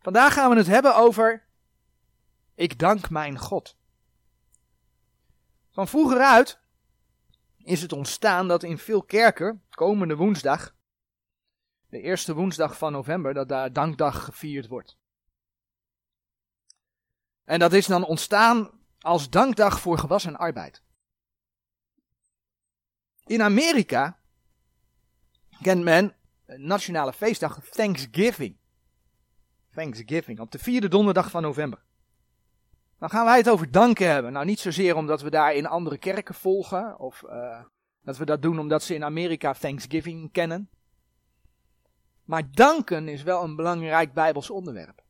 Vandaag gaan we het hebben over Ik dank mijn God. Van vroeger uit is het ontstaan dat in veel kerken komende woensdag, de eerste woensdag van november, dat daar dankdag gevierd wordt. En dat is dan ontstaan als dankdag voor gewas en arbeid. In Amerika kent men een nationale feestdag Thanksgiving. Thanksgiving, op de vierde donderdag van november. Dan gaan wij het over danken hebben. Nou, niet zozeer omdat we daar in andere kerken volgen, of uh, dat we dat doen omdat ze in Amerika Thanksgiving kennen. Maar danken is wel een belangrijk Bijbels onderwerp.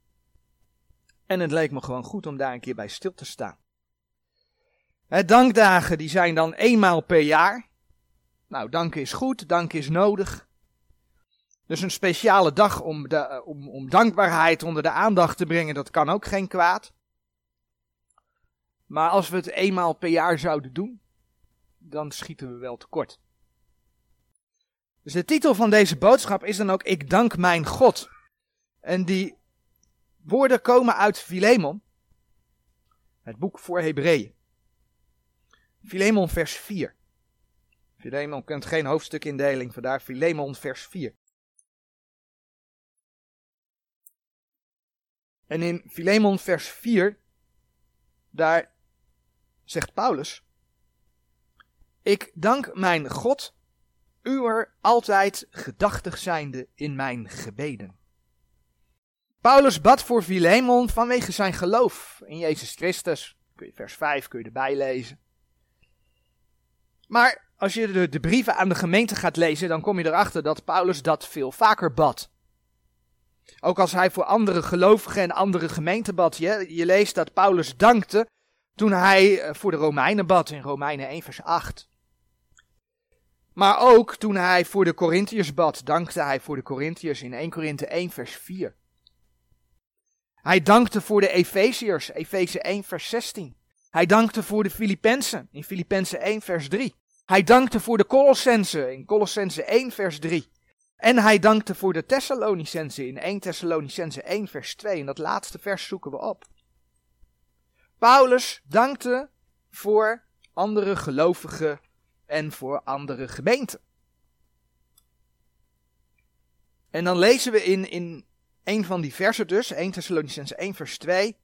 En het leek me gewoon goed om daar een keer bij stil te staan. He, dankdagen die zijn dan eenmaal per jaar. Nou, danken is goed, danken is nodig. Dus een speciale dag om, eh, om, om dankbaarheid onder de aandacht te brengen, dat kan ook geen kwaad. Maar als we het eenmaal per jaar zouden doen, dan schieten we wel tekort. Dus de titel van deze boodschap is dan ook Ik dank mijn God. En die woorden komen uit Filemon, het boek voor Hebreeën. Filemon vers 4. Filemon kent geen hoofdstukindeling, vandaar Filemon vers 4. En in Filemon vers 4, daar zegt Paulus: Ik dank mijn God, uwer altijd gedachtig zijnde in mijn gebeden. Paulus bad voor Filemon vanwege zijn geloof in Jezus Christus. Kun je vers 5 kun je erbij lezen. Maar als je de, de brieven aan de gemeente gaat lezen, dan kom je erachter dat Paulus dat veel vaker bad. Ook als hij voor andere gelovigen en andere gemeenten bad. Je, leest dat Paulus dankte toen hij eh, voor de Romeinen bad in Romeinen 1 vers 8. Maar ook toen hij voor de Corinthiërs bad, dankte hij voor de Corinthiërs in 1 Korinthe 1 vers 4. Hij dankte voor de Efeziërs, Efeze 1 vers 16. Hij dankte voor de Filippenzen in Filippenzen 1 vers 3. Hij dankte voor de Colossense in Colossense 1 vers 3. En hij dankte voor de Thessalonicense in 1 Thessalonicense 1 vers 2. En dat laatste vers zoeken we op. Paulus dankte voor andere gelovigen en voor andere gemeenten. En dan lezen we in, in een van die versen dus, 1 Thessalonicense 1 vers 2.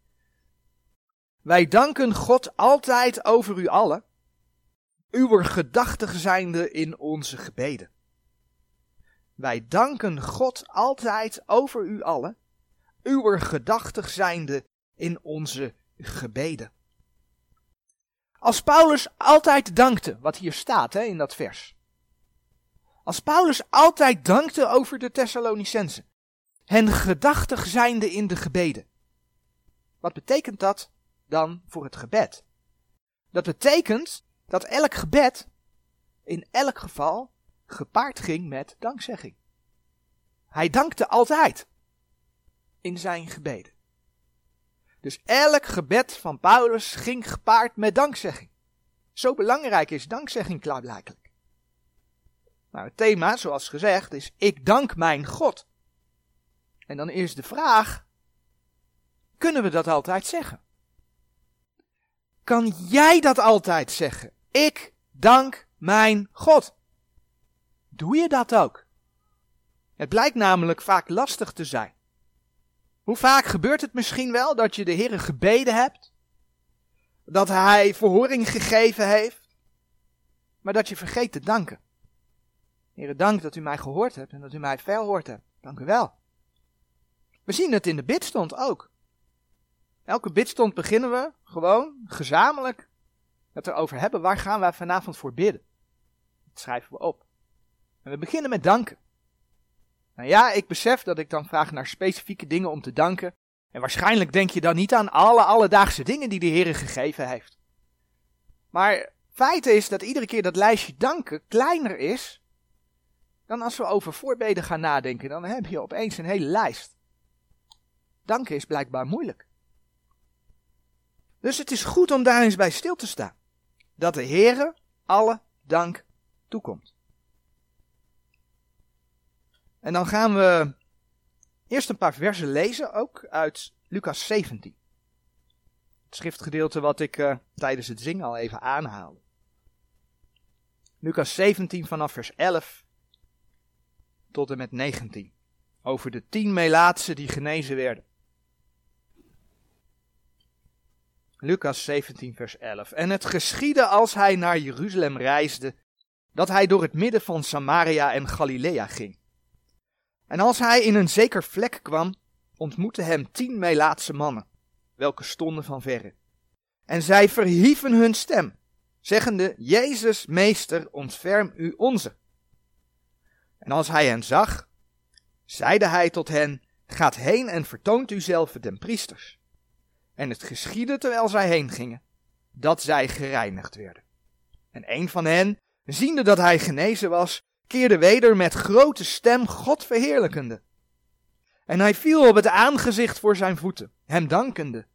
Wij danken God altijd over u allen, uw gedachtig zijnde in onze gebeden. Wij danken God altijd over u allen, uw gedachtig zijnde in onze gebeden. Als Paulus altijd dankte, wat hier staat hè, in dat vers. Als Paulus altijd dankte over de Thessalonicensen, hen gedachtig zijnde in de gebeden. Wat betekent dat dan voor het gebed? Dat betekent dat elk gebed in elk geval gepaard ging met dankzegging. Hij dankte altijd in zijn gebeden. Dus elk gebed van Paulus ging gepaard met dankzegging. Zo belangrijk is dankzegging klaarblijkelijk. Nou, het thema, zoals gezegd, is ik dank mijn God. En dan is de vraag, kunnen we dat altijd zeggen? Kan jij dat altijd zeggen? Ik dank mijn God. Doe je dat ook? Het blijkt namelijk vaak lastig te zijn. Hoe vaak gebeurt het misschien wel dat je de Heer gebeden hebt? Dat Hij verhoring gegeven heeft? Maar dat je vergeet te danken. Heer, dank dat u mij gehoord hebt en dat u mij verhoord hebt. Dank u wel. We zien het in de bidstond ook. Elke bidstond beginnen we gewoon gezamenlijk het erover hebben. Waar gaan wij vanavond voor bidden? Dat schrijven we op. En we beginnen met danken. Nou ja, ik besef dat ik dan vraag naar specifieke dingen om te danken. En waarschijnlijk denk je dan niet aan alle alledaagse dingen die de Heer gegeven heeft. Maar feit is dat iedere keer dat lijstje danken kleiner is dan als we over voorbeden gaan nadenken. Dan heb je opeens een hele lijst. Danken is blijkbaar moeilijk. Dus het is goed om daar eens bij stil te staan. Dat de Heere alle dank toekomt. En dan gaan we eerst een paar versen lezen, ook uit Lucas 17. Het schriftgedeelte wat ik uh, tijdens het zingen al even aanhaalde. Lucas 17 vanaf vers 11 tot en met 19. Over de tien melaatsen die genezen werden. Lucas 17, vers 11. En het geschiedde als hij naar Jeruzalem reisde, dat hij door het midden van Samaria en Galilea ging. En als hij in een zeker vlek kwam, ontmoette hem tien Melaatse mannen, welke stonden van verre. En zij verhieven hun stem, zeggende, Jezus, meester, ontferm u onze. En als hij hen zag, zeide hij tot hen, gaat heen en vertoont uzelf den priesters. En het geschiedde terwijl zij heen gingen, dat zij gereinigd werden. En een van hen, ziende dat hij genezen was, keerde weder met grote stem God verheerlijkende. En hij viel op het aangezicht voor zijn voeten, hem dankende.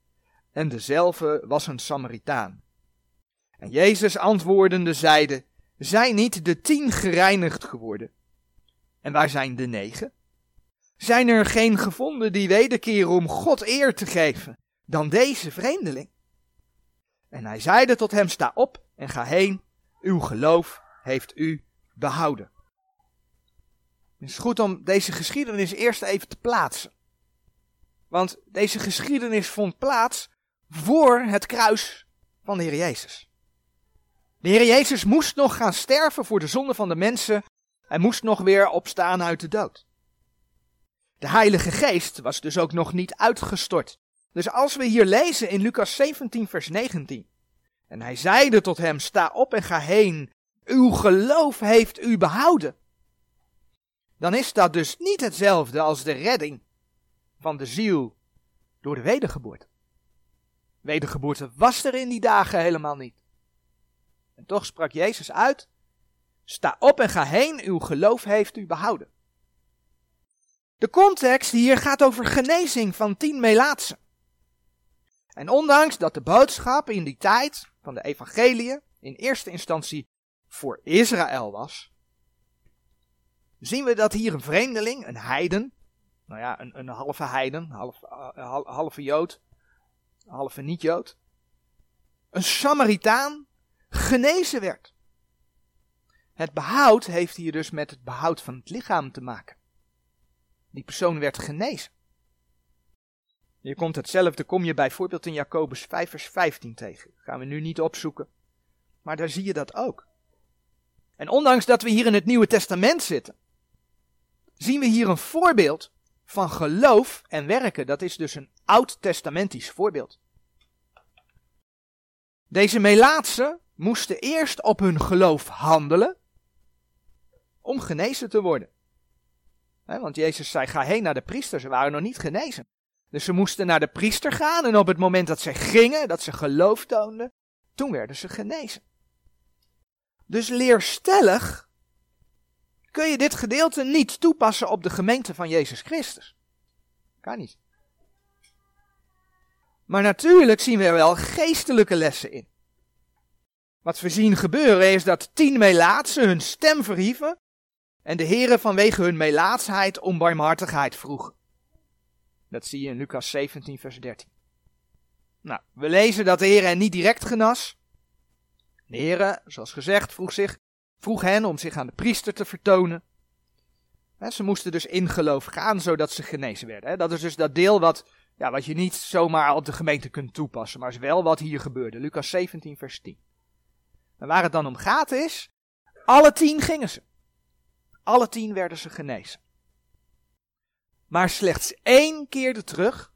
En dezelfde was een Samaritaan. En Jezus antwoordende zeide, zijn niet de tien gereinigd geworden? En waar zijn de negen? Zijn er geen gevonden die wederkeren om God eer te geven dan deze vreemdeling? En hij zeide tot hem, sta op en ga heen, uw geloof heeft u behouden. Het is goed om deze geschiedenis eerst even te plaatsen. Want deze geschiedenis vond plaats voor het kruis van de Heer Jezus. De Heer Jezus moest nog gaan sterven voor de zonde van de mensen. Hij moest nog weer opstaan uit de dood. De Heilige Geest was dus ook nog niet uitgestort. Dus als we hier lezen in Lucas 17, vers 19. En hij zeide tot hem: Sta op en ga heen. Uw geloof heeft u behouden. Dan is dat dus niet hetzelfde als de redding van de ziel door de wedergeboorte. Wedergeboorte was er in die dagen helemaal niet. En toch sprak Jezus uit: Sta op en ga heen, uw geloof heeft u behouden. De context hier gaat over genezing van tien melaatsen. En ondanks dat de boodschap in die tijd van de evangelie in eerste instantie voor Israël was, zien we dat hier een vreemdeling, een heiden, nou ja, een, een halve heiden, half, uh, halve jood, halve niet-jood, een Samaritaan genezen werd. Het behoud heeft hier dus met het behoud van het lichaam te maken. Die persoon werd genezen. Je komt hetzelfde, kom je bijvoorbeeld in Jacobus 5 vers 15 tegen. gaan we nu niet opzoeken. Maar daar zie je dat ook. En ondanks dat we hier in het Nieuwe Testament zitten, zien we hier een voorbeeld van geloof en werken. Dat is dus een oud-testamentisch voorbeeld. Deze Melaatsen moesten eerst op hun geloof handelen om genezen te worden. want Jezus zei: ga heen naar de priester, ze waren nog niet genezen. Dus ze moesten naar de priester gaan en op het moment dat ze gingen, dat ze geloof toonden, toen werden ze genezen. Dus leerstellig kun je dit gedeelte niet toepassen op de gemeente van Jezus Christus. Kan niet. Maar natuurlijk zien we wel geestelijke lessen in. Wat we zien gebeuren is dat tien melaatsen hun stem verhieven en de heren vanwege hun melaatsheid om barmhartigheid vroegen. Dat zie je in Lucas 17 vers 13. Nou, we lezen dat de heren hen niet direct genas. De heren, zoals gezegd, vroeg, zich, vroeg hen om zich aan de priester te vertonen. Ze moesten dus in geloof gaan, zodat ze genezen werden. Dat is dus dat deel wat, ja, wat je niet zomaar op de gemeente kunt toepassen, maar is wel wat hier gebeurde. Lucas 17, vers 10. En waar het dan om gaat is, alle tien gingen ze. Alle tien werden ze genezen. Maar slechts één keerde terug.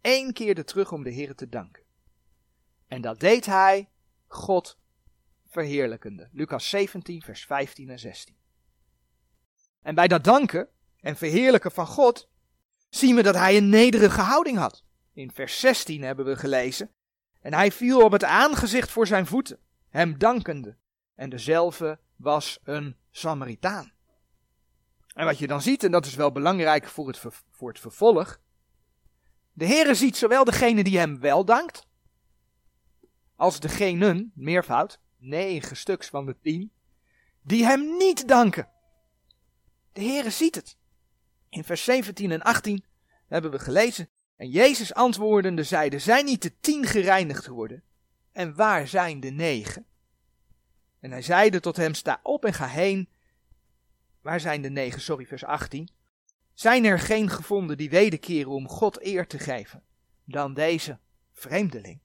Eén keerde terug om de Heer te danken. En dat deed hij God verheerlijkende. Lucas 17, vers 15 en 16. En bij dat danken en verheerlijken van God zien we dat hij een nederige houding had. In vers 16 hebben we gelezen. En hij viel op het aangezicht voor zijn voeten, hem dankende. En dezelfde was een Samaritaan. En wat je dan ziet, en dat is wel belangrijk voor het, voor het vervolg. De Heere ziet zowel degene die hem wel dankt, als degenen, meervoud, negen stuks van de tien, die hem niet danken. De Heere ziet het. In vers 17 en 18 hebben we gelezen. En Jezus antwoordende zeide, zijn niet de tien gereinigd geworden? En waar zijn de negen? En hij zeide tot hem, sta op en ga heen. Waar zijn de negen? Sorry, vers 18. Zijn er geen gevonden die wederkeren om God eer te geven dan deze vreemdeling?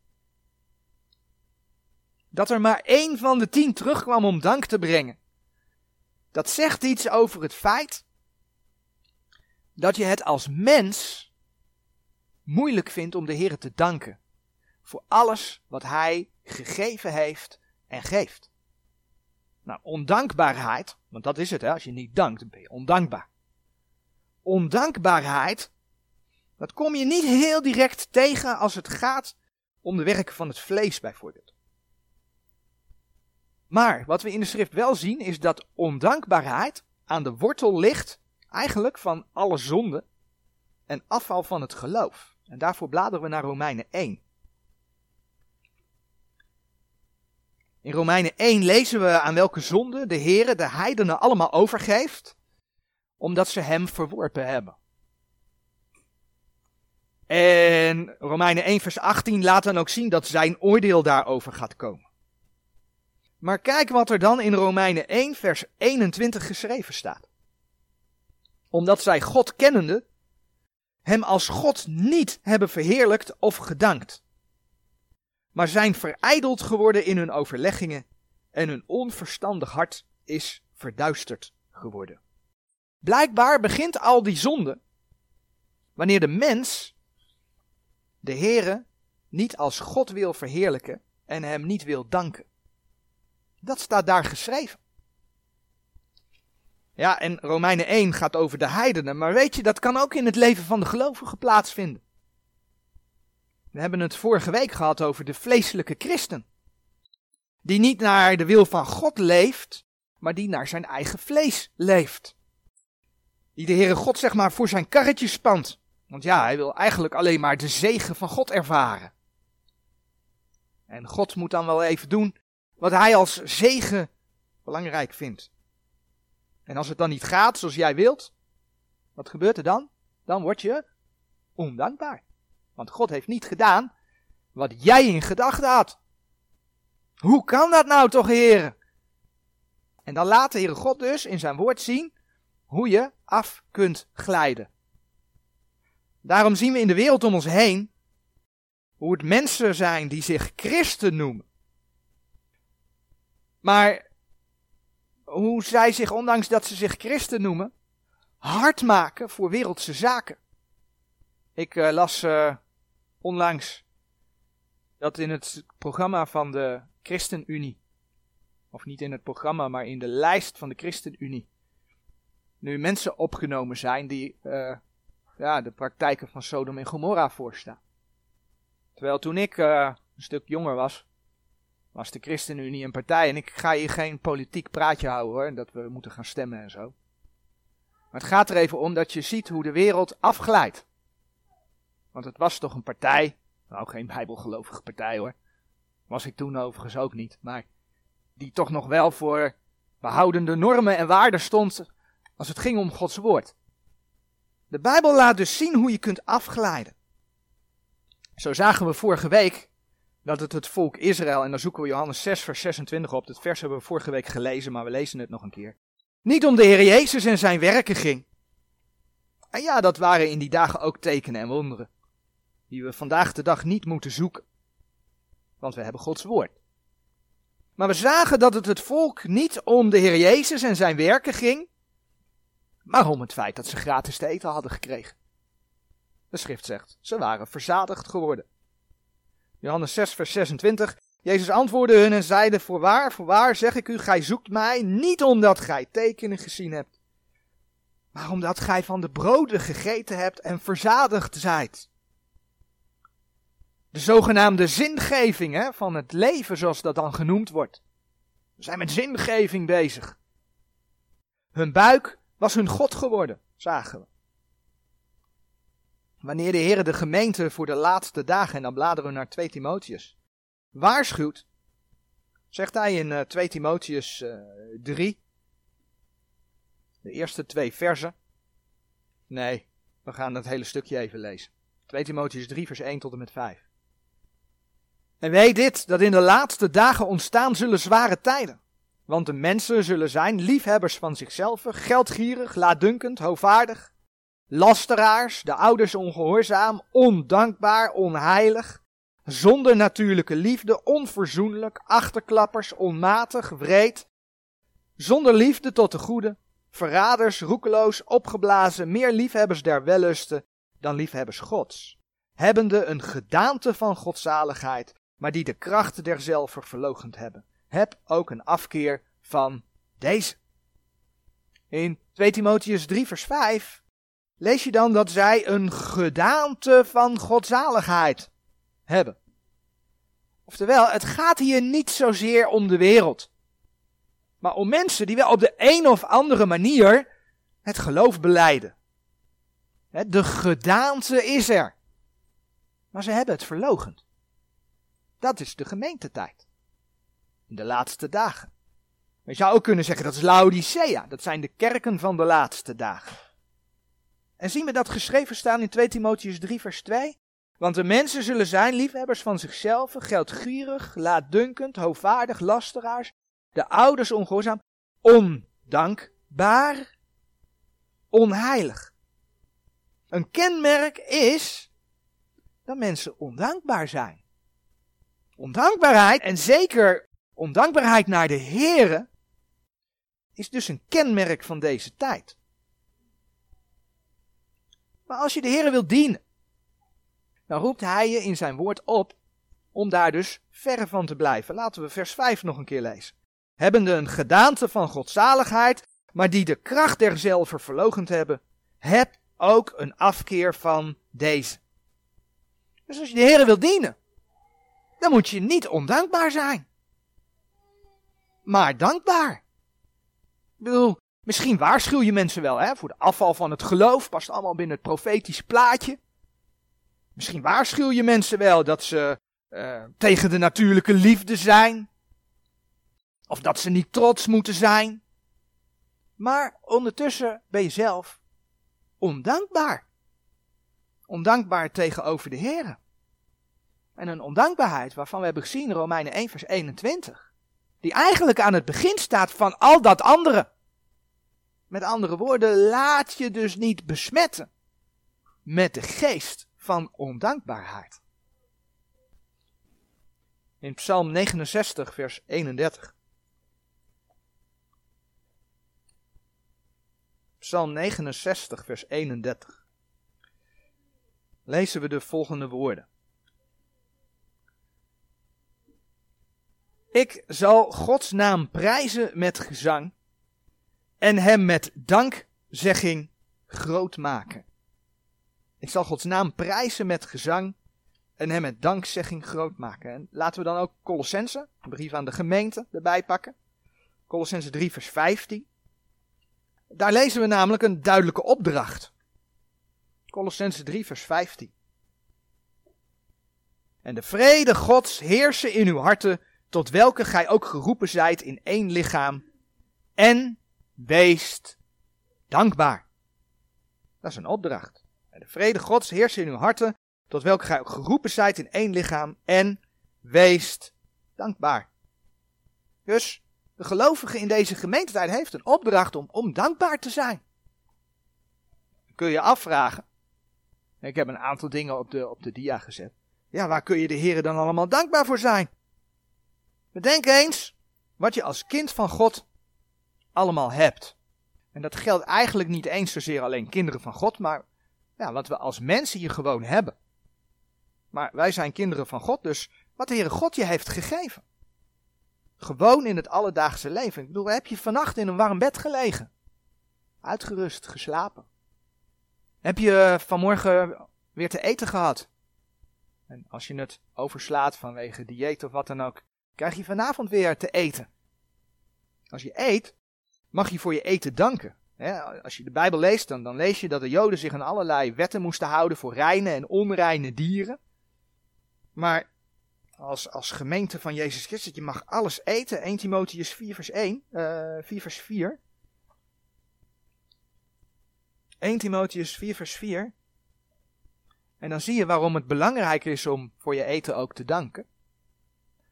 Dat er maar één van de tien terugkwam om dank te brengen. Dat zegt iets over het feit dat je het als mens moeilijk vindt om de Heer te danken voor alles wat Hij gegeven heeft en geeft. Nou, ondankbaarheid, want dat is het, hè? als je niet dankt, dan ben je ondankbaar. Ondankbaarheid, dat kom je niet heel direct tegen als het gaat om de werken van het vlees bijvoorbeeld. Maar wat we in de schrift wel zien is dat ondankbaarheid aan de wortel ligt eigenlijk van alle zonde en afval van het geloof. En daarvoor bladeren we naar Romeinen 1. In Romeinen 1 lezen we aan welke zonde de Heere de heidenen allemaal overgeeft, omdat ze hem verworpen hebben. En Romeinen 1 vers 18 laat dan ook zien dat zijn oordeel daarover gaat komen. Maar kijk wat er dan in Romeinen 1 vers 21 geschreven staat. Omdat zij God kennende, hem als God niet hebben verheerlijkt of gedankt maar zijn verijdeld geworden in hun overleggingen en hun onverstandig hart is verduisterd geworden. Blijkbaar begint al die zonde wanneer de mens de Heere niet als God wil verheerlijken en hem niet wil danken. Dat staat daar geschreven. Ja, en Romeinen 1 gaat over de heidenen, maar weet je, dat kan ook in het leven van de gelovigen plaatsvinden. We hebben het vorige week gehad over de vleeselijke christen. Die niet naar de wil van God leeft, maar die naar zijn eigen vlees leeft. Die de Heere God zeg maar voor zijn karretje spant. Want ja, hij wil eigenlijk alleen maar de zegen van God ervaren. En God moet dan wel even doen wat hij als zegen belangrijk vindt. En als het dan niet gaat zoals jij wilt, wat gebeurt er dan? Dan word je ondankbaar. Want God heeft niet gedaan wat jij in gedachten had. Hoe kan dat nou toch, heren? En dan laat de Heere God dus in zijn woord zien hoe je af kunt glijden. Daarom zien we in de wereld om ons heen hoe het mensen zijn die zich christen noemen. Maar hoe zij zich, ondanks dat ze zich christen noemen, hard maken voor wereldse zaken. Ik uh, las uh, onlangs dat in het programma van de ChristenUnie, of niet in het programma, maar in de lijst van de ChristenUnie, nu mensen opgenomen zijn die uh, ja, de praktijken van Sodom en Gomorra voorstaan. Terwijl toen ik een stuk jonger was, was de ChristenUnie een partij. En ik ga hier geen politiek praatje houden hoor, dat we moeten gaan stemmen en zo. Maar het gaat er even om dat je ziet hoe de wereld afglijdt. Want het was toch een partij, nou geen bijbelgelovige partij hoor. Was ik toen overigens ook niet, maar die toch nog wel voor behoudende normen en waarden stond als het ging om Gods woord. De Bijbel laat dus zien hoe je kunt afglijden. Zo zagen we vorige week dat het het volk Israël, en dan zoeken we Johannes 6 vers 26 op, dat vers hebben we vorige week gelezen, maar we lezen het nog een keer. Niet om de Heer Jezus en zijn werken ging. En ja, dat waren in die dagen ook tekenen en wonderen die we vandaag de dag niet moeten zoeken. Want we hebben Gods woord. Maar we zagen dat het het volk niet om de Heer Jezus en zijn werken ging, maar om het feit dat ze gratis te eten hadden gekregen. De schrift zegt, ze waren verzadigd geworden. Johannes 6, vers 26. Jezus antwoordde hun en zeide, voorwaar, voorwaar zeg ik u, gij zoekt mij niet omdat gij tekenen gezien hebt, maar omdat gij van de broden gegeten hebt en verzadigd zijt. De zogenaamde zingeving hè, van het leven, zoals dat dan genoemd wordt. We zijn met zingeving bezig. Hun buik was hun God geworden, zagen we. Wanneer de Heer de gemeente voor de laatste dagen, en dan bladeren we naar 2 Timotheus, waarschuwt, zegt hij in 2 eh, Timotheus 3, eh, de eerste twee versen. Nee, we gaan dat hele stukje even lezen. 2 Timotheus 3, vers 1 tot en met 5. En weet dit, dat in de laatste dagen ontstaan zullen zware tijden. Want de mensen zullen zijn liefhebbers van zichzelf, geldgierig, laatdunkend, hoogvaardig, lasteraars, de ouders ongehoorzaam, ondankbaar, onheilig, zonder natuurlijke liefde, onverzoenlijk, achterklappers, onmatig, wreed, zonder liefde tot de goede, verraders, roekeloos, opgeblazen, meer liefhebbers der wellusten dan liefhebbers Gods, hebbende een gedaante van godzaligheid, maar die de kracht derzelver verlogend hebben. Heb ook een afkeer van deze. In 2 Timotheus 3 vers 5 lees je dan dat zij een gedaante van godzaligheid hebben. Oftewel, het gaat hier niet zozeer om de wereld, maar om mensen die wel op de een of andere manier het geloof beleiden. De gedaante is er, maar ze hebben het verlogend. Dat is de gemeentetijd. In de laatste dagen. Je zou ook kunnen zeggen dat is Laodicea. Dat zijn de kerken van de laatste dagen. En zien we dat geschreven staan in 2 Timotheus 3 vers 2? Want de mensen zullen zijn liefhebbers van zichzelf, geldgierig, laatdunkend, hoogvaardig, lasteraars, de ouders ongehoorzaam, ondankbaar, onheilig. Een kenmerk is dat mensen ondankbaar zijn. Ondankbaarheid, en zeker ondankbaarheid naar de Here, is dus een kenmerk van deze tijd. Maar als je de Here wilt dienen, dan roept hij je in zijn woord op om daar dus verre van te blijven. Laten we vers 5 nog een keer lezen. Hebbende een gedaante van godzaligheid, maar die de kracht derzelver verlogend hebben, heb ook een afkeer van deze. Dus als je de Heer wil dienen, dan moet je niet ondankbaar zijn. Maar dankbaar. Ik bedoel, misschien waarschuw je mensen wel hè, voor de afval van het geloof, past allemaal binnen het profetische plaatje. Misschien waarschuw je mensen wel dat ze uh, tegen de natuurlijke liefde zijn. Of dat ze niet trots moeten zijn. Maar ondertussen ben je zelf ondankbaar. Ondankbaar tegenover de Heer. En een ondankbaarheid waarvan we hebben gezien, Romeinen 1 vers 21. Die eigenlijk aan het begin staat van al dat andere. Met andere woorden, laat je dus niet besmetten met de geest van ondankbaarheid. In Psalm 69, vers 31. Psalm 69, vers 31. Lezen we de volgende woorden. Ik zal Gods naam prijzen met gezang en hem met dankzegging groot maken. Ik zal Gods naam prijzen met gezang en hem met dankzegging groot maken. En laten we dan ook Colossense, een brief aan de gemeente, erbij pakken. Colossense 3 vers 15. Daar lezen we namelijk een duidelijke opdracht. Colossense 3 vers 15. En de vrede Gods heersen in uw harten, tot welke gij ook geroepen zijt in één lichaam. En weest dankbaar. Dat is een opdracht. En de vrede Gods heerst in uw harten, tot welke gij ook geroepen zijt in één lichaam, en weest dankbaar. Dus de gelovige in deze gemeentetijd heeft een opdracht om, om dankbaar te zijn. Dan kun je afvragen. Ik heb een aantal dingen op de, op de dia gezet. Ja, waar kun je de Heer dan allemaal dankbaar voor zijn? Bedenk eens wat je als kind van God allemaal hebt. En dat geldt eigenlijk niet eens zozeer alleen kinderen van God, maar ja, wat we als mensen hier gewoon hebben. Maar wij zijn kinderen van God, dus wat de Heere God je heeft gegeven. Gewoon in het alledaagse leven. Ik bedoel, heb je vannacht in een warm bed gelegen? Uitgerust, geslapen? Heb je vanmorgen weer te eten gehad? En als je het overslaat vanwege dieet of wat dan ook, krijg je vanavond weer te eten. Als je eet, mag je voor je eten danken. als je de Bijbel leest, dan, dan lees je dat de Joden zich aan allerlei wetten moesten houden voor reine en onreine dieren. Maar als, als gemeente van Jezus Christus, je mag alles eten. 1 Timotheus 4 vers 1, uh, 4 vers 4. 1 Timotheus 4 vers 4. En dan zie je waarom het belangrijk is om voor je eten ook te danken.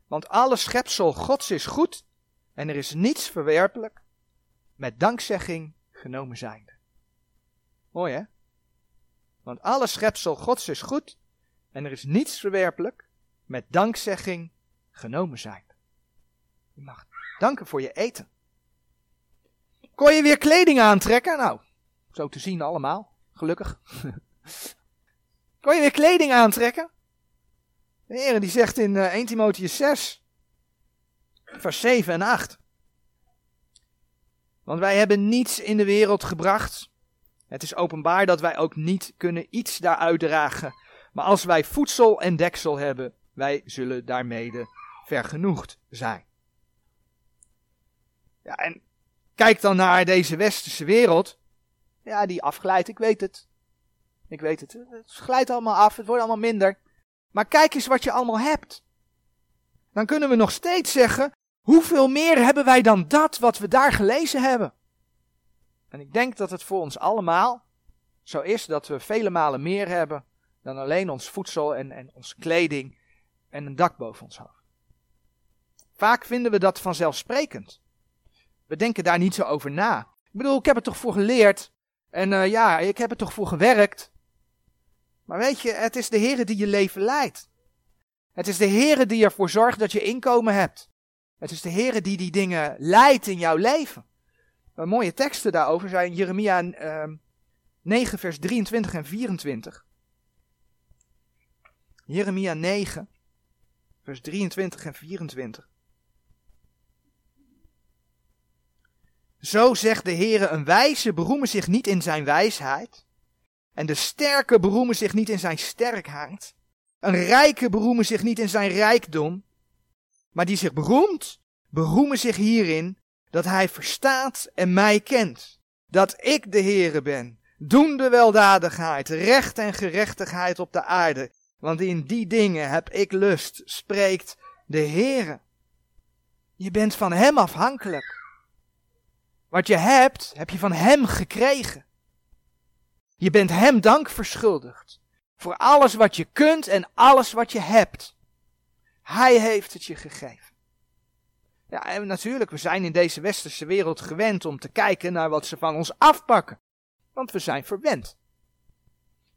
Want alle schepsel Gods is goed en er is niets verwerpelijk met dankzegging genomen zijnde. Mooi hè? Want alle schepsel Gods is goed en er is niets verwerpelijk met dankzegging genomen zijnde. Je mag danken voor je eten. Kon je weer kleding aantrekken? Nou, zo te zien allemaal, gelukkig. Kon je weer kleding aantrekken? De Heer die zegt in 1 eh, Timotheus 6, vers 7 en 8. Want wij hebben niets in de wereld gebracht. Het is openbaar dat wij ook niet kunnen iets daaruit dragen. Maar als wij voedsel en deksel hebben, wij zullen daarmede vergenoegd zijn. Ja, en kijk dan naar deze westerse wereld. Ja, die afglijdt, ik weet het. Ik weet het. Het glijdt allemaal af, het wordt allemaal minder. Maar kijk eens wat je allemaal hebt. Dan kunnen we nog steeds zeggen, hoeveel meer hebben wij dan dat wat we daar gelezen hebben? En ik denk dat het voor ons allemaal zo is dat we vele malen meer hebben dan alleen ons voedsel en, en onze kleding en een dak boven ons hoofd. Vaak vinden we dat vanzelfsprekend. We denken daar niet zo over na. Ik bedoel, ik heb er toch voor geleerd. En uh, ja, ik heb er toch voor gewerkt. Maar weet je, het is de Heer die je leven leidt. Het is de Heer die ervoor zorgt dat je inkomen hebt. Het is de Heer die die dingen leidt in jouw leven. Mooie teksten daarover zijn Jeremia uh, ehm, 9, vers 23 en 24. Jeremia 9, vers 23 en 24. Zo zegt de Heere, een wijze beroemen zich niet in zijn wijsheid. En de sterke beroemen zich niet in zijn sterkheid. Een rijke beroemen zich niet in zijn rijkdom. Maar die zich beroemt, beroemen zich hierin dat hij verstaat en mij kent. Dat ik de Heere ben, doende weldadigheid, recht en gerechtigheid op de aarde. Want in die dingen heb ik lust, spreekt de Heere. Je bent van hem afhankelijk. Wat je hebt, heb je van Hem gekregen. Je bent Hem dank verschuldigd. Voor alles wat je kunt en alles wat je hebt. Hij heeft het je gegeven. Ja, en natuurlijk, we zijn in deze westerse wereld gewend om te kijken naar wat ze van ons afpakken. Want we zijn verwend.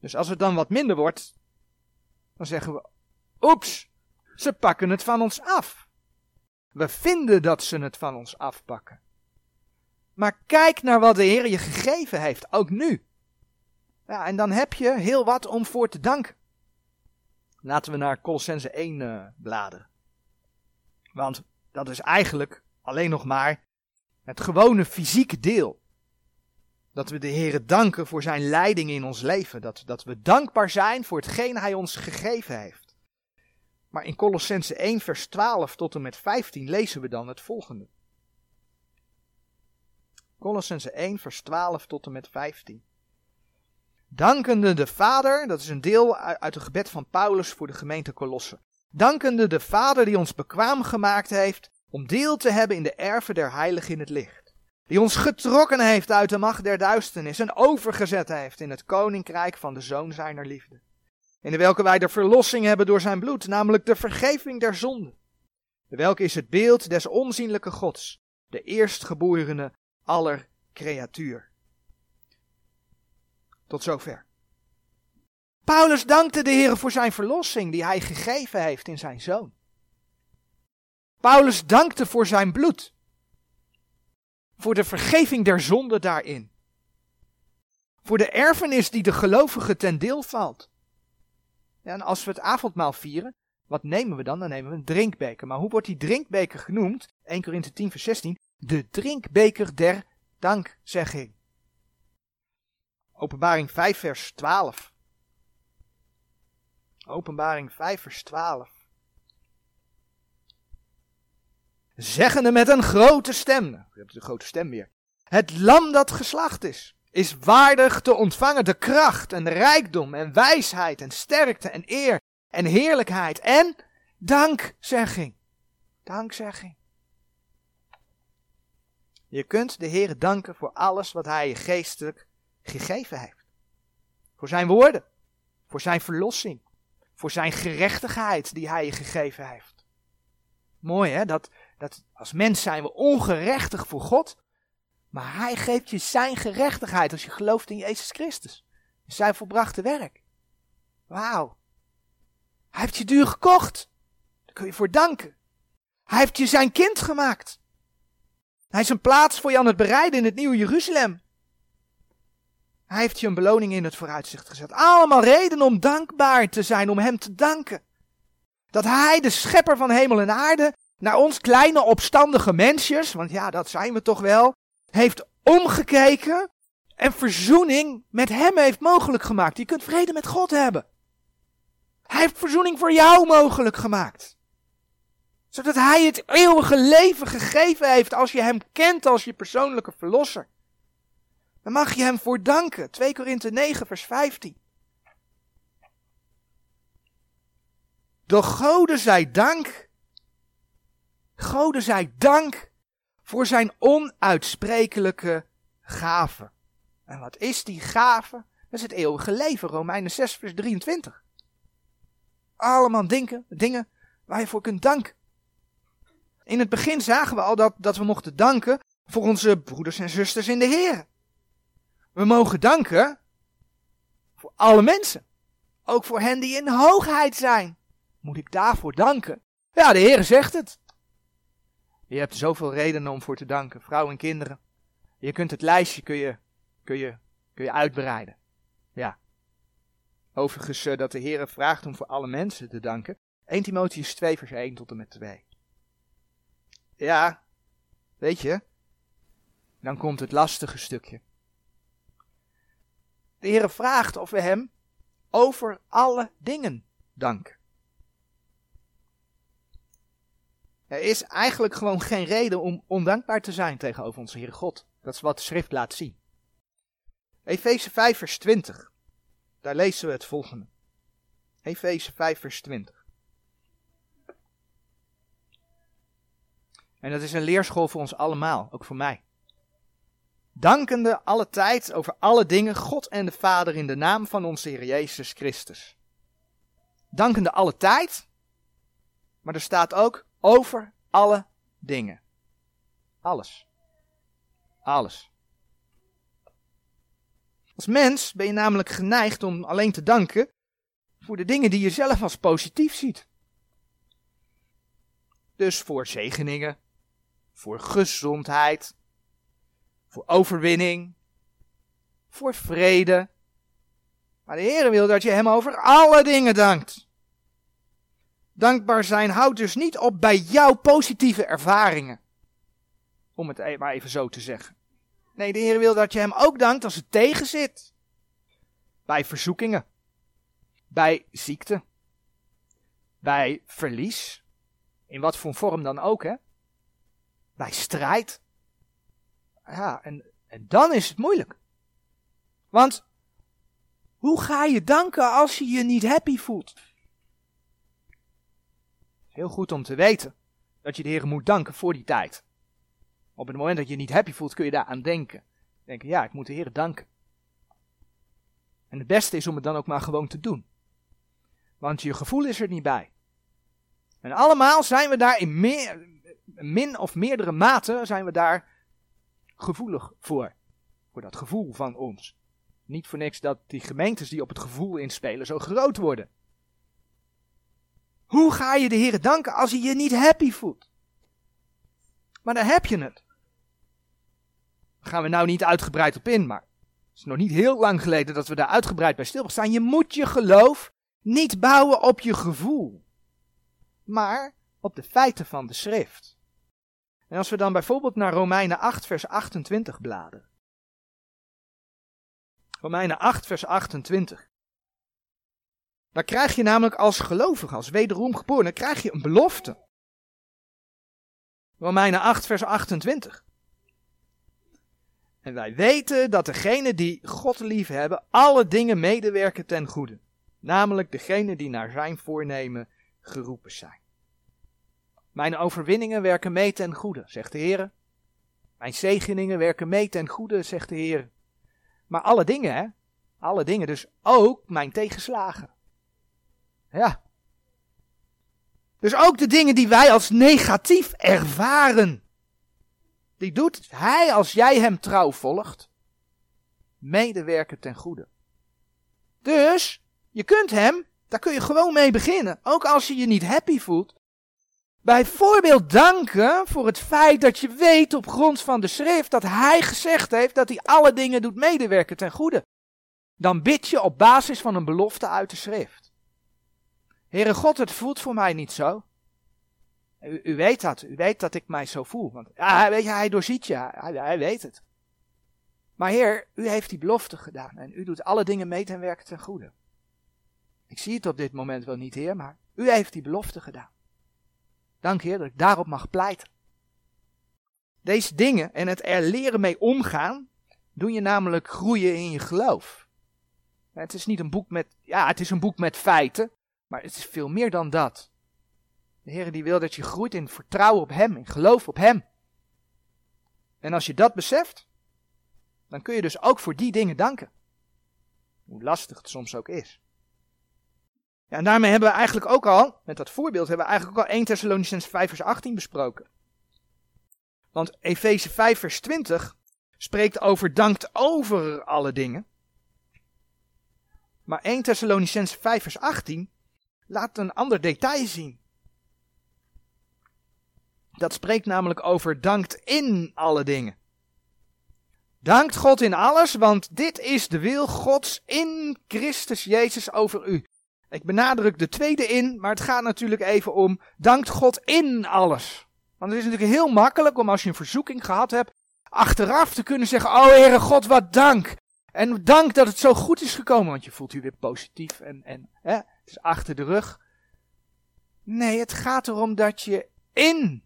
Dus als het dan wat minder wordt, dan zeggen we, oeps, ze pakken het van ons af. We vinden dat ze het van ons afpakken. Maar kijk naar wat de Heer je gegeven heeft, ook nu. Ja, en dan heb je heel wat om voor te danken. Laten we naar Colossense 1 uh, bladeren. Want dat is eigenlijk alleen nog maar het gewone fysieke deel. Dat we de Heer danken voor zijn leiding in ons leven. Dat, dat we dankbaar zijn voor hetgeen hij ons gegeven heeft. Maar in Colossense 1 vers 12 tot en met 15 lezen we dan het volgende. Colossense 1, vers 12 tot en met 15. Dankende de Vader, dat is een deel uit het gebed van Paulus voor de gemeente Colosse. Dankende de Vader die ons bekwaam gemaakt heeft om deel te hebben in de erven der heiligen in het licht. Die ons getrokken heeft uit de macht der duisternis en overgezet heeft in het koninkrijk van de Zoon zijner liefde. In de welke wij de verlossing hebben door zijn bloed, namelijk de vergeving der zonden. De welke is het beeld des onzienlijke Gods, de eerstgeborene aller creatuur. Tot zover. Paulus dankte de Heer voor zijn verlossing die hij gegeven heeft in zijn zoon. Paulus dankte voor zijn bloed. Voor de vergeving der zonde daarin. Voor de erfenis die de gelovige ten deel valt. Ja, en als we het avondmaal vieren, wat nemen we dan? Dan nemen we een drinkbeker. Maar hoe wordt die drinkbeker genoemd? 1 Korinthe 10 vers 16 de drinkbeker der dankzegging. Openbaring 5 vers 12. Openbaring 5 vers 12. Zeggende met een grote stem, je hebt de grote stem weer. Het lam dat geslacht is, is waardig te ontvangen de kracht en rijkdom en wijsheid en sterkte en eer en heerlijkheid en dankzegging. Dankzegging. Je kunt de Heer danken voor alles wat Hij je geestelijk gegeven heeft. Voor zijn woorden, voor zijn verlossing, voor zijn gerechtigheid die hij je gegeven heeft. Mooi hè, dat, dat als mens zijn we ongerechtig voor God, maar hij geeft je zijn gerechtigheid als je gelooft in Jezus Christus. Zijn volbrachte werk. Wauw. Hij heeft je duur gekocht. Daar kun je voor danken. Hij heeft je zijn kind gemaakt. Hij is een plaats voor je aan het bereiden in het nieuwe Jeruzalem. Hij heeft je een beloning in het vooruitzicht gezet. Allemaal redenen om dankbaar te zijn, om hem te danken. Dat hij, de schepper van hemel en aarde, naar ons kleine opstandige mensjes, want ja, dat zijn we toch wel, heeft omgekeken en verzoening met hem heeft mogelijk gemaakt. Je kunt vrede met God hebben. Hij heeft verzoening voor jou mogelijk gemaakt. Zodat hij het eeuwige leven gegeven heeft als je hem kent als je persoonlijke verlosser. Dan mag je hem voor danken. 2 Korinthe 9 vers 15. De Gode zij dank. Gode zij dank voor zijn onuitsprekelijke gave. En wat is die gave? Dat is het eeuwige leven, Romeinen 6 vers 23. Allemaal dingen, dingen waar je voor kunt danken. In het begin zagen we al dat, dat we mochten danken voor onze broeders en zusters in de Heer. We mogen danken voor alle mensen. Ook voor hen die in hoogheid zijn. Moet ik daarvoor danken? Ja, de Heer zegt het. Je hebt zoveel redenen om voor te danken, vrouwen en kinderen. Je kunt het lijstje kun je, kun je, kun je uitbreiden. Ja. Overigens uh, dat de Heer vraagt om voor alle mensen te danken. 1 Timotheus 2 vers 1 tot en met 2. Ja, weet je, dan komt het lastige stukje. De Heer vraagt of we Hem over alle dingen danken. Er is eigenlijk gewoon geen reden om ondankbaar te zijn tegenover onze Heere God. Dat is wat de schrift laat zien. Efeze 5 vers 20. Daar lezen we het volgende. Efeze 5 vers 20. En dat is een leerschool voor ons allemaal, ook voor mij. Dankende alle tijd over alle dingen God en de Vader in de naam van onze Heer Jezus Christus. Dankende alle tijd, maar er staat ook over alle dingen. Alles. Alles. Als mens ben je namelijk geneigd om alleen te danken voor de dingen die je zelf als positief ziet. Dus voor zegeningen, voor gezondheid, voor overwinning, voor vrede. Maar de Heer wil dat je Hem over alle dingen dankt. Dankbaar zijn houdt dus niet op bij jouw positieve ervaringen. Om het e- maar even zo te zeggen. Nee, de Heer wil dat je Hem ook dankt als het tegen zit. Bij verzoekingen. Bij ziekte. Bij verlies. In wat voor vorm dan ook, hè. Bij strijd. Ja, en, en dan is het moeilijk. Want hoe ga je danken als je je niet happy voelt? Heel goed om te weten dat je de Heer moet danken voor die tijd. Op het moment dat je niet happy voelt, kun je daar aan denken. Denken, ja, ik moet de Heer danken. En het beste is om het dan ook maar gewoon te doen. Want je gevoel is er niet bij. En allemaal zijn we daar in meer, min of meerdere mate zijn we daar gevoelig voor. Voor dat gevoel van ons. Niet voor niks dat die gemeentes die op het gevoel inspelen zo groot worden. Hoe ga je de Heer danken als hij je niet happy voelt? Maar dan heb je het. Daar gaan we nou niet uitgebreid op in, maar het is nog niet heel lang geleden dat we daar uitgebreid bij stilstaan. Je moet je geloof niet bouwen op je gevoel, maar op de feiten van de schrift. En als we dan bijvoorbeeld naar Romeinen 8, vers 28 bladeren. Romeinen 8, vers 28. Dan krijg je namelijk als gelovige, als wederom geboren, dan krijg je een belofte. Romeinen 8, vers 28. En wij weten dat degenen die God lief hebben, alle dingen medewerken ten goede. Namelijk degenen die naar zijn voornemen geroepen zijn. Mijn overwinningen werken mee ten goede, zegt de Heer. Mijn zegeningen werken mee ten goede, zegt de Heer. Maar alle dingen, hè? Alle dingen, dus ook mijn tegenslagen. Ja. Dus ook de dingen die wij als negatief ervaren. Die doet hij als jij hem trouw volgt. Medewerken ten goede. Dus, je kunt hem, daar kun je gewoon mee beginnen. Ook als je je niet happy voelt. Bijvoorbeeld danken voor het feit dat je weet op grond van de schrift dat hij gezegd heeft dat hij alle dingen doet medewerken ten goede. Dan bid je op basis van een belofte uit de schrift. Heere God, het voelt voor mij niet zo. U, u, weet dat, u weet dat ik mij zo voel. Want ja, weet je, hij doorziet je, hij, hij weet het. Maar Heer, u heeft die belofte gedaan en u doet alle dingen mee ten werken ten goede. Ik zie het op dit moment wel niet, Heer, maar u heeft die belofte gedaan. Dank Heer dat ik daarop mag pleiten. Deze dingen en het er leren mee omgaan, doen je namelijk groeien in je geloof. Het is niet een boek met, ja, het is een boek met feiten, maar het is veel meer dan dat. De Heer die wil dat je groeit in vertrouwen op Hem, in geloof op Hem. En als je dat beseft, dan kun je dus ook voor die dingen danken. Hoe lastig het soms ook is. Ja, en daarmee hebben we eigenlijk ook al, met dat voorbeeld, hebben we eigenlijk ook al 1 Thessalonians 5 vers 18 besproken. Want Efeze 5 vers 20 spreekt over dankt over alle dingen. Maar 1 Thessalonians 5 vers 18 laat een ander detail zien. Dat spreekt namelijk over dankt in alle dingen. Dankt God in alles, want dit is de wil Gods in Christus Jezus over u. Ik benadruk de tweede in, maar het gaat natuurlijk even om dankt God in alles. Want het is natuurlijk heel makkelijk om als je een verzoeking gehad hebt, achteraf te kunnen zeggen, oh Heere God, wat dank. En dank dat het zo goed is gekomen, want je voelt je weer positief en, en hè, het is achter de rug. Nee, het gaat erom dat je in,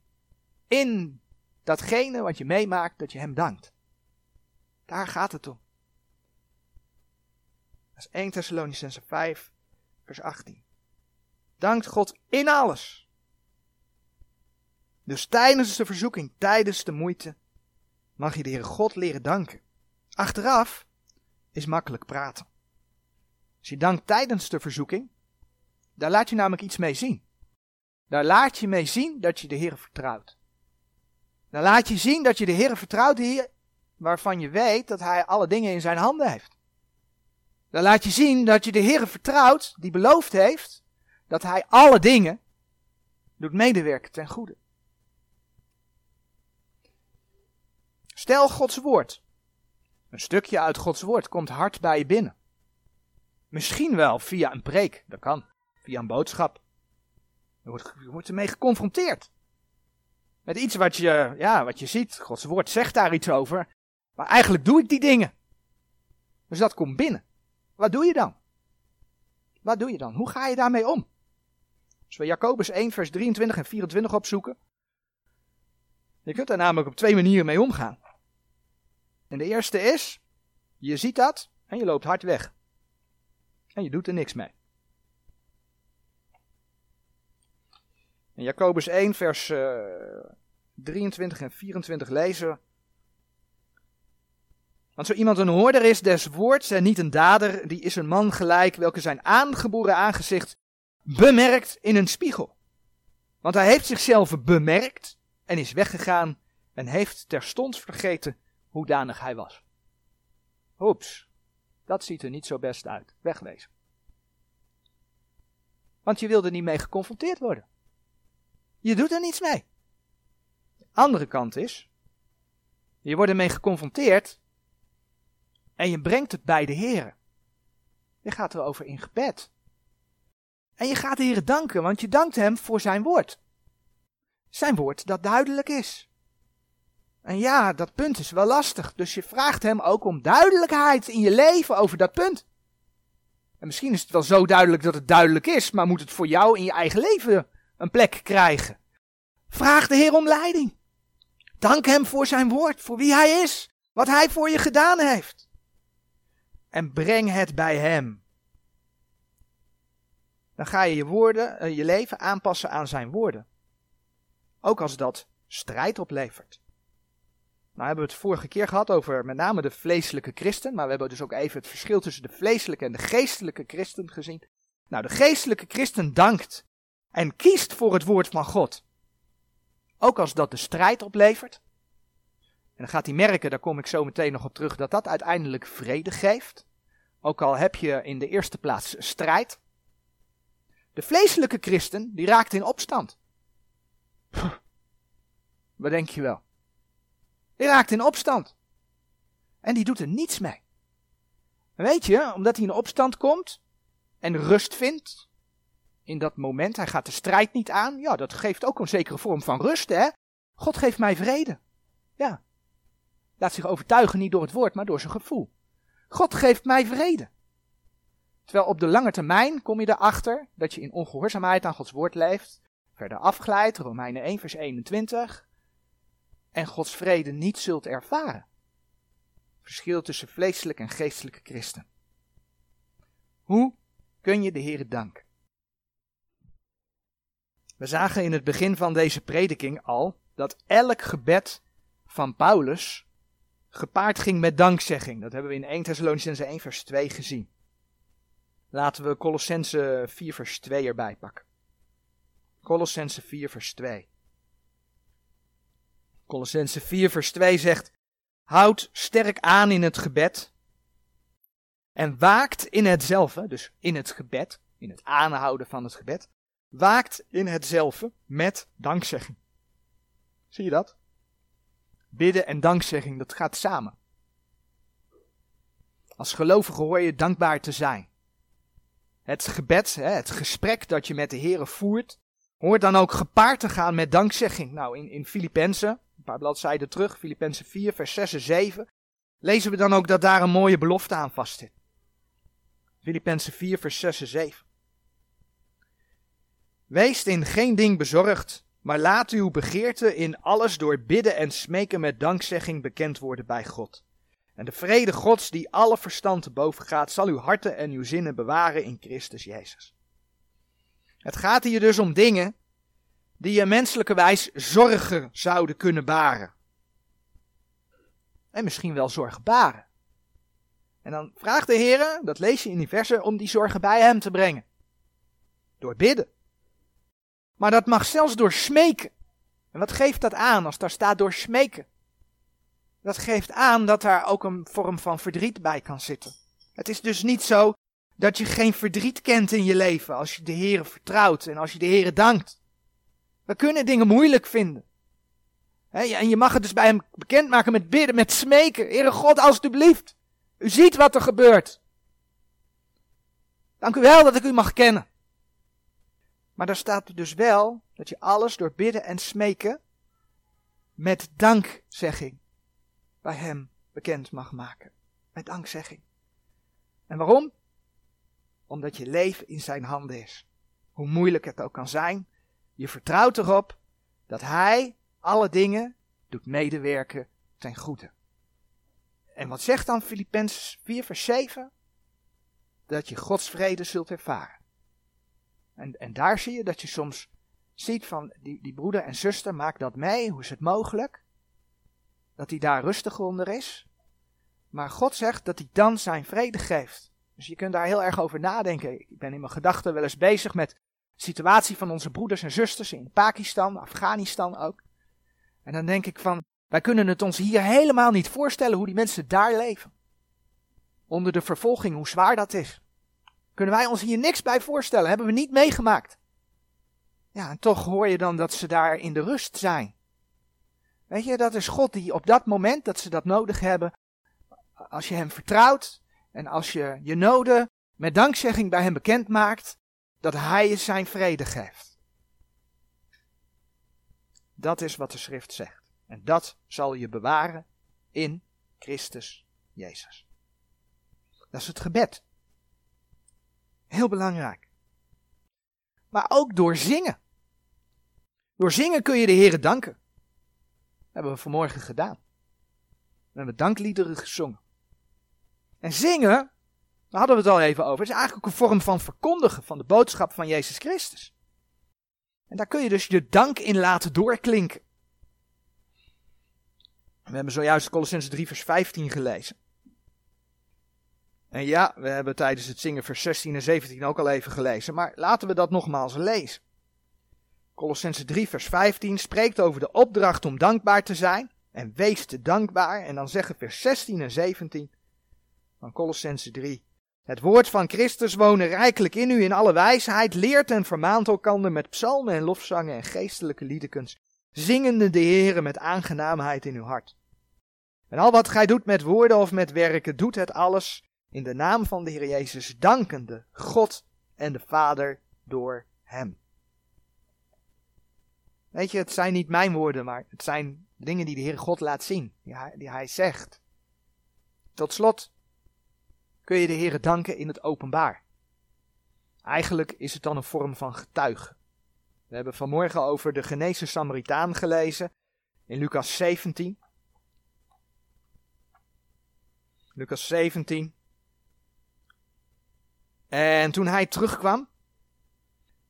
in datgene wat je meemaakt, dat je hem dankt. Daar gaat het om. Dat is 1 Thessalonicense 5, vers 18. Dankt God in alles. Dus tijdens de verzoeking, tijdens de moeite, mag je de Heere God leren danken. Achteraf is makkelijk praten. Als je dankt tijdens de verzoeking, daar laat je namelijk iets mee zien. Daar laat je mee zien dat je de Heer vertrouwt. Dan laat je zien dat je de Heer vertrouwt die, waarvan je weet dat Hij alle dingen in zijn handen heeft. Dan laat je zien dat je de Heer vertrouwt die beloofd heeft dat Hij alle dingen doet medewerken ten goede. Stel Gods woord. Een stukje uit Gods woord komt hard bij je binnen. Misschien wel via een preek, dat kan. Via een boodschap. Je wordt, je wordt ermee geconfronteerd. Met iets wat je, ja, wat je ziet. Gods woord zegt daar iets over. Maar eigenlijk doe ik die dingen. Dus dat komt binnen. Wat doe je dan? Wat doe je dan? Hoe ga je daarmee om? Als we Jacobus 1, vers 23 en 24 opzoeken. Je kunt daar namelijk op twee manieren mee omgaan. En de eerste is, je ziet dat en je loopt hard weg. En je doet er niks mee. In Jacobus 1, vers uh, eh, 23 en 24 lezen. Want zo iemand een hoorder is des woords en niet een dader, die is een man gelijk, welke zijn aangeboren aangezicht bemerkt in een spiegel. Want hij heeft zichzelf bemerkt en is weggegaan en heeft terstond vergeten hoedanig hij was. Oeps, dat ziet er niet zo best uit. Wegwezen. Want je wilde niet mee geconfronteerd worden. Je doet er niets mee. De andere kant is, je wordt ermee geconfronteerd en je brengt het bij de Heer. Je gaat erover in gebed. En je gaat de Heer danken, want je dankt Hem voor Zijn woord. Zijn woord dat duidelijk is. En ja, dat punt is wel lastig, dus je vraagt Hem ook om duidelijkheid in je leven over dat punt. En misschien is het wel zo duidelijk dat het duidelijk is, maar moet het voor jou in je eigen leven een plek krijgen? Vraag de Heer om leiding. Dank Hem voor Zijn woord, voor wie Hij is, wat Hij voor je gedaan heeft. En breng het bij Hem. Dan ga je je, woorden, eh, je leven aanpassen aan Zijn woorden. Ook als dat strijd oplevert. Nou hebben we het vorige keer gehad over met name de vleeselijke christen, maar we hebben dus ook even het verschil tussen de vleeselijke en de geestelijke christen gezien. Nou, de geestelijke christen dankt en kiest voor het woord van God. Ook als dat de strijd oplevert. En dan gaat hij merken, daar kom ik zo meteen nog op terug, dat dat uiteindelijk vrede geeft. Ook al heb je in de eerste plaats strijd. De vleeselijke christen, die raakt in opstand. wat denk je wel? Die raakt in opstand. En die doet er niets mee. weet je, omdat hij in opstand komt en rust vindt in dat moment, hij gaat de strijd niet aan, ja, dat geeft ook een zekere vorm van rust, hè? God geeft mij vrede. Ja. Laat zich overtuigen niet door het woord, maar door zijn gevoel. God geeft mij vrede. Terwijl op de lange termijn kom je erachter dat je in ongehoorzaamheid aan Gods woord leeft, verder afglijdt, Romeinen 1 vers 21, en Gods vrede niet zult ervaren. Verschil tussen vleeselijke en geestelijke christen. Hoe kun je de Heer danken? We zagen in het begin van deze prediking al dat elk gebed van Paulus gepaard ging met dankzegging. Dat hebben we in 1 Thessalonicense 1 vers 2 gezien. Laten we Colossense 4 vers 2 erbij pakken. Colossense 4 vers 2. Colossense 4 vers 2 zegt, houd sterk aan in het gebed en waakt in hetzelfde, dus in het gebed, in het aanhouden van het gebed, waakt in hetzelfde met dankzegging. Zie je dat? Bidden en dankzegging, dat gaat samen. Als gelovige hoor je dankbaar te zijn. Het gebed, het gesprek dat je met de Heer voert, hoort dan ook gepaard te gaan met dankzegging. Nou, in, in Filippenzen, een paar bladzijden terug, Filippenzen 4, vers 6 en 7, lezen we dan ook dat daar een mooie belofte aan vastzit. Filippenzen 4, vers 6 en 7. Wees in geen ding bezorgd, maar laat uw begeerte in alles door bidden en smeken met dankzegging bekend worden bij God. En de vrede Gods, die alle verstand te boven gaat, zal uw harten en uw zinnen bewaren in Christus Jezus. Het gaat hier dus om dingen die je menselijkerwijs zorgen zouden kunnen baren. En misschien wel zorgen baren. En dan vraagt de Heer, dat lees je in die versen, om die zorgen bij hem te brengen. Door bidden. Maar dat mag zelfs door smeken. En wat geeft dat aan als daar staat door smeken? Dat geeft aan dat daar ook een vorm van verdriet bij kan zitten. Het is dus niet zo dat je geen verdriet kent in je leven als je de Heer vertrouwt en als je de Heer dankt. We kunnen dingen moeilijk vinden. en je mag het dus bij hem bekendmaken met bidden, met smeken. Heere God, alstublieft. U ziet wat er gebeurt. Dank u wel dat ik u mag kennen. Maar daar staat dus wel dat je alles door bidden en smeken met dankzegging bij hem bekend mag maken. Met dankzegging. En waarom? Omdat je leven in zijn handen is. Hoe moeilijk het ook kan zijn, je vertrouwt erop dat hij alle dingen doet medewerken ten goede. En wat zegt dan Filippenzen 4 vers 7? Dat je Gods vrede zult ervaren. En, en daar zie je dat je soms ziet van die, die broeder en zuster, maak dat mee, hoe is het mogelijk? Dat hij daar rustig onder is. Maar God zegt dat hij dan zijn vrede geeft. Dus je kunt daar heel erg over nadenken. Ik ben in mijn gedachten wel eens bezig met de situatie van onze broeders en zusters in Pakistan, Afghanistan ook. En dan denk ik van, wij kunnen het ons hier helemaal niet voorstellen hoe die mensen daar leven. Onder de vervolging, hoe zwaar dat is. Kunnen wij ons hier niks bij voorstellen, hebben we niet meegemaakt. Ja, en toch hoor je dan dat ze daar in de rust zijn. Weet je, dat is God die op dat moment dat ze dat nodig hebben, als je hem vertrouwt en als je je noden met dankzegging bij hem bekend maakt, dat hij je zijn vrede geeft. Dat is wat de schrift zegt. En dat zal je bewaren in Christus Jezus. Dat is het gebed. Heel belangrijk. Maar ook door zingen. Door zingen kun je de Heer danken. Dat hebben we vanmorgen gedaan. We hebben dankliederen gezongen. En zingen, daar hadden we het al even over, is eigenlijk een vorm van verkondigen van de boodschap van Jezus Christus. En daar kun je dus je dank in laten doorklinken. We hebben zojuist Colossense 3 vers 15 gelezen. En ja, we hebben tijdens het zingen vers 16 en 17 ook al even gelezen, maar laten we dat nogmaals lezen. Colossense 3 vers 15 spreekt over de opdracht om dankbaar te zijn en wees te dankbaar. En dan zeggen vers 16 en 17 van Colossense 3. Het woord van Christus wonen rijkelijk in u in alle wijsheid, leert en vermaant elkander met psalmen en lofzangen en geestelijke liedekens, zingende de Heere met aangenaamheid in uw hart. En al wat gij doet met woorden of met werken, doet het alles in de naam van de Heer Jezus, dankende God en de Vader door Hem. Weet je, het zijn niet mijn woorden, maar het zijn dingen die de Heer God laat zien, die hij, die hij zegt. Tot slot kun je de Heer danken in het openbaar. Eigenlijk is het dan een vorm van getuigen. We hebben vanmorgen over de genezen Samaritaan gelezen in Lucas 17. Lucas 17. En toen hij terugkwam,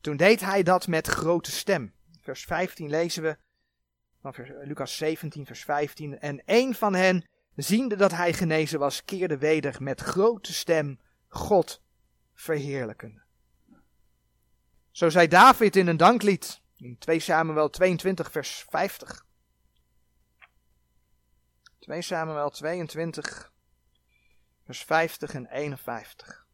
toen deed hij dat met grote stem. Vers 15 lezen we van Lucas 17, vers 15. En een van hen, ziende dat hij genezen was, keerde weder met grote stem God verheerlijkende. Zo zei David in een danklied in 2 Samuel 22, vers 50. 2 Samuel 22, vers 50 en 51.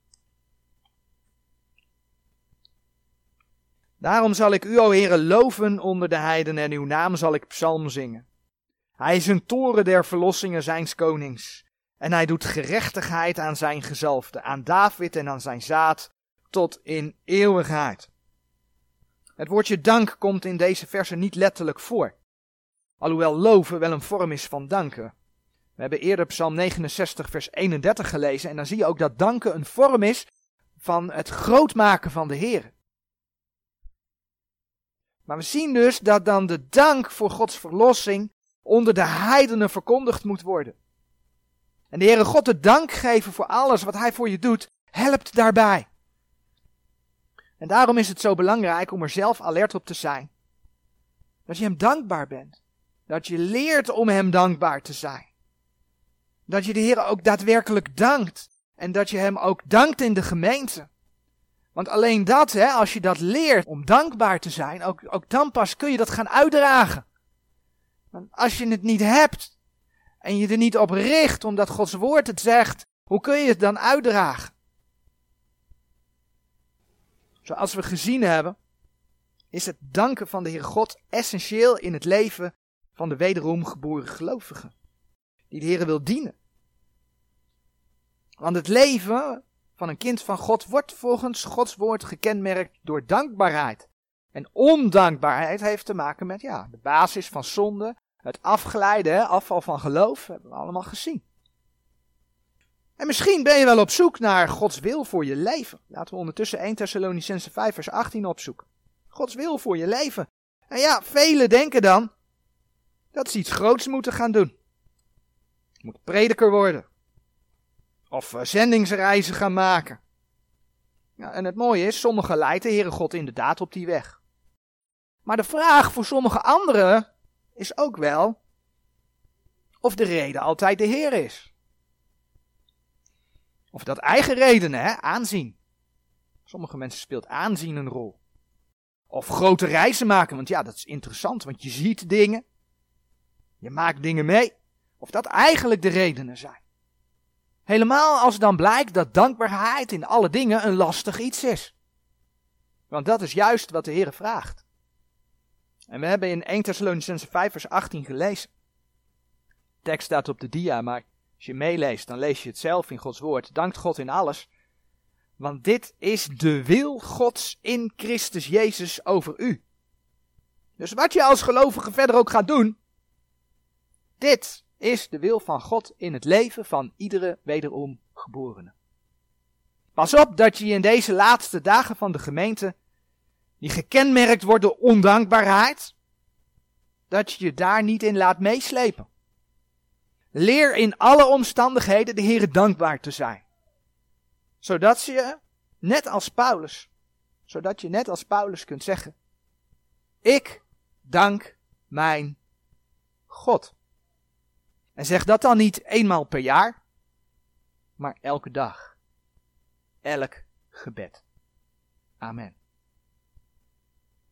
Daarom zal ik u, o Heere, loven onder de heiden en uw naam zal ik psalm zingen. Hij is een toren der verlossingen zijns konings. En hij doet gerechtigheid aan zijn gezalfde, aan David en aan zijn zaad, tot in eeuwigheid. Het woordje dank komt in deze verse niet letterlijk voor. Alhoewel loven wel een vorm is van danken. We hebben eerder Psalm 69, vers 31 gelezen en dan zie je ook dat danken een vorm is van het grootmaken van de Heer. Maar we zien dus dat dan de dank voor Gods verlossing onder de heidenen verkondigd moet worden. En de Heere God de dank geven voor alles wat Hij voor je doet, helpt daarbij. En daarom is het zo belangrijk om er zelf alert op te zijn. Dat je Hem dankbaar bent. Dat je leert om Hem dankbaar te zijn. Dat je de Heer ook daadwerkelijk dankt. En dat je Hem ook dankt in de gemeente. Want alleen dat, hè, als je dat leert om dankbaar te zijn, ook, ook dan pas kun je dat gaan uitdragen. Want als je het niet hebt en je er niet op richt omdat Gods woord het zegt, hoe kun je het dan uitdragen? Zoals we gezien hebben, is het danken van de Heer God essentieel in het leven van de wederom geboren gelovigen. Die de Heer wil dienen. Want het leven van een kind van God wordt volgens Gods woord gekenmerkt door dankbaarheid. En ondankbaarheid heeft te maken met ja, de basis van zonde, het afgeleide, afval van geloof, hebben we allemaal gezien. En misschien ben je wel op zoek naar Gods wil voor je leven. Laten we ondertussen 1 Thessalonicense 5 vers 18 opzoeken. Gods wil voor je leven. En ja, velen denken dan dat ze iets groots moeten gaan doen. moet prediker worden. Of eh, zendingsreizen gaan maken. En het mooie is, sommigen leidt de Heere God inderdaad op die weg. Maar de vraag voor sommige anderen is ook wel of de reden altijd de Heer is. Of dat eigen redenen, hè, aanzien. Sommige mensen speelt aanzien een rol. Of grote reizen maken, want ja, dat is interessant, want je ziet dingen. Je maakt dingen mee. Of dat eigenlijk de redenen zijn. Helemaal als dan blijkt dat dankbaarheid in alle dingen een lastig iets is. Want dat is juist wat de Heer vraagt. En we hebben in 1 Thessalonicense 5 vers 18 gelezen. De tekst staat op de dia, maar als je meeleest, dan lees je het zelf in Gods woord. Dankt God in alles. Want dit is de wil Gods in Christus Jezus over u. Dus wat je als gelovige verder ook gaat doen, dit is de wil van God in het leven van iedere wederom geborene. Pas op dat je in deze laatste dagen van de gemeente, die gekenmerkt wordt door ondankbaarheid, dat je je daar niet in laat meeslepen. Leer in alle omstandigheden de Heer dankbaar te zijn. Zodat je, net als Paulus, zodat je net als Paulus kunt zeggen, ik dank mijn God. En zeg dat dan niet eenmaal per jaar, maar elke dag. Elk gebed. Amen.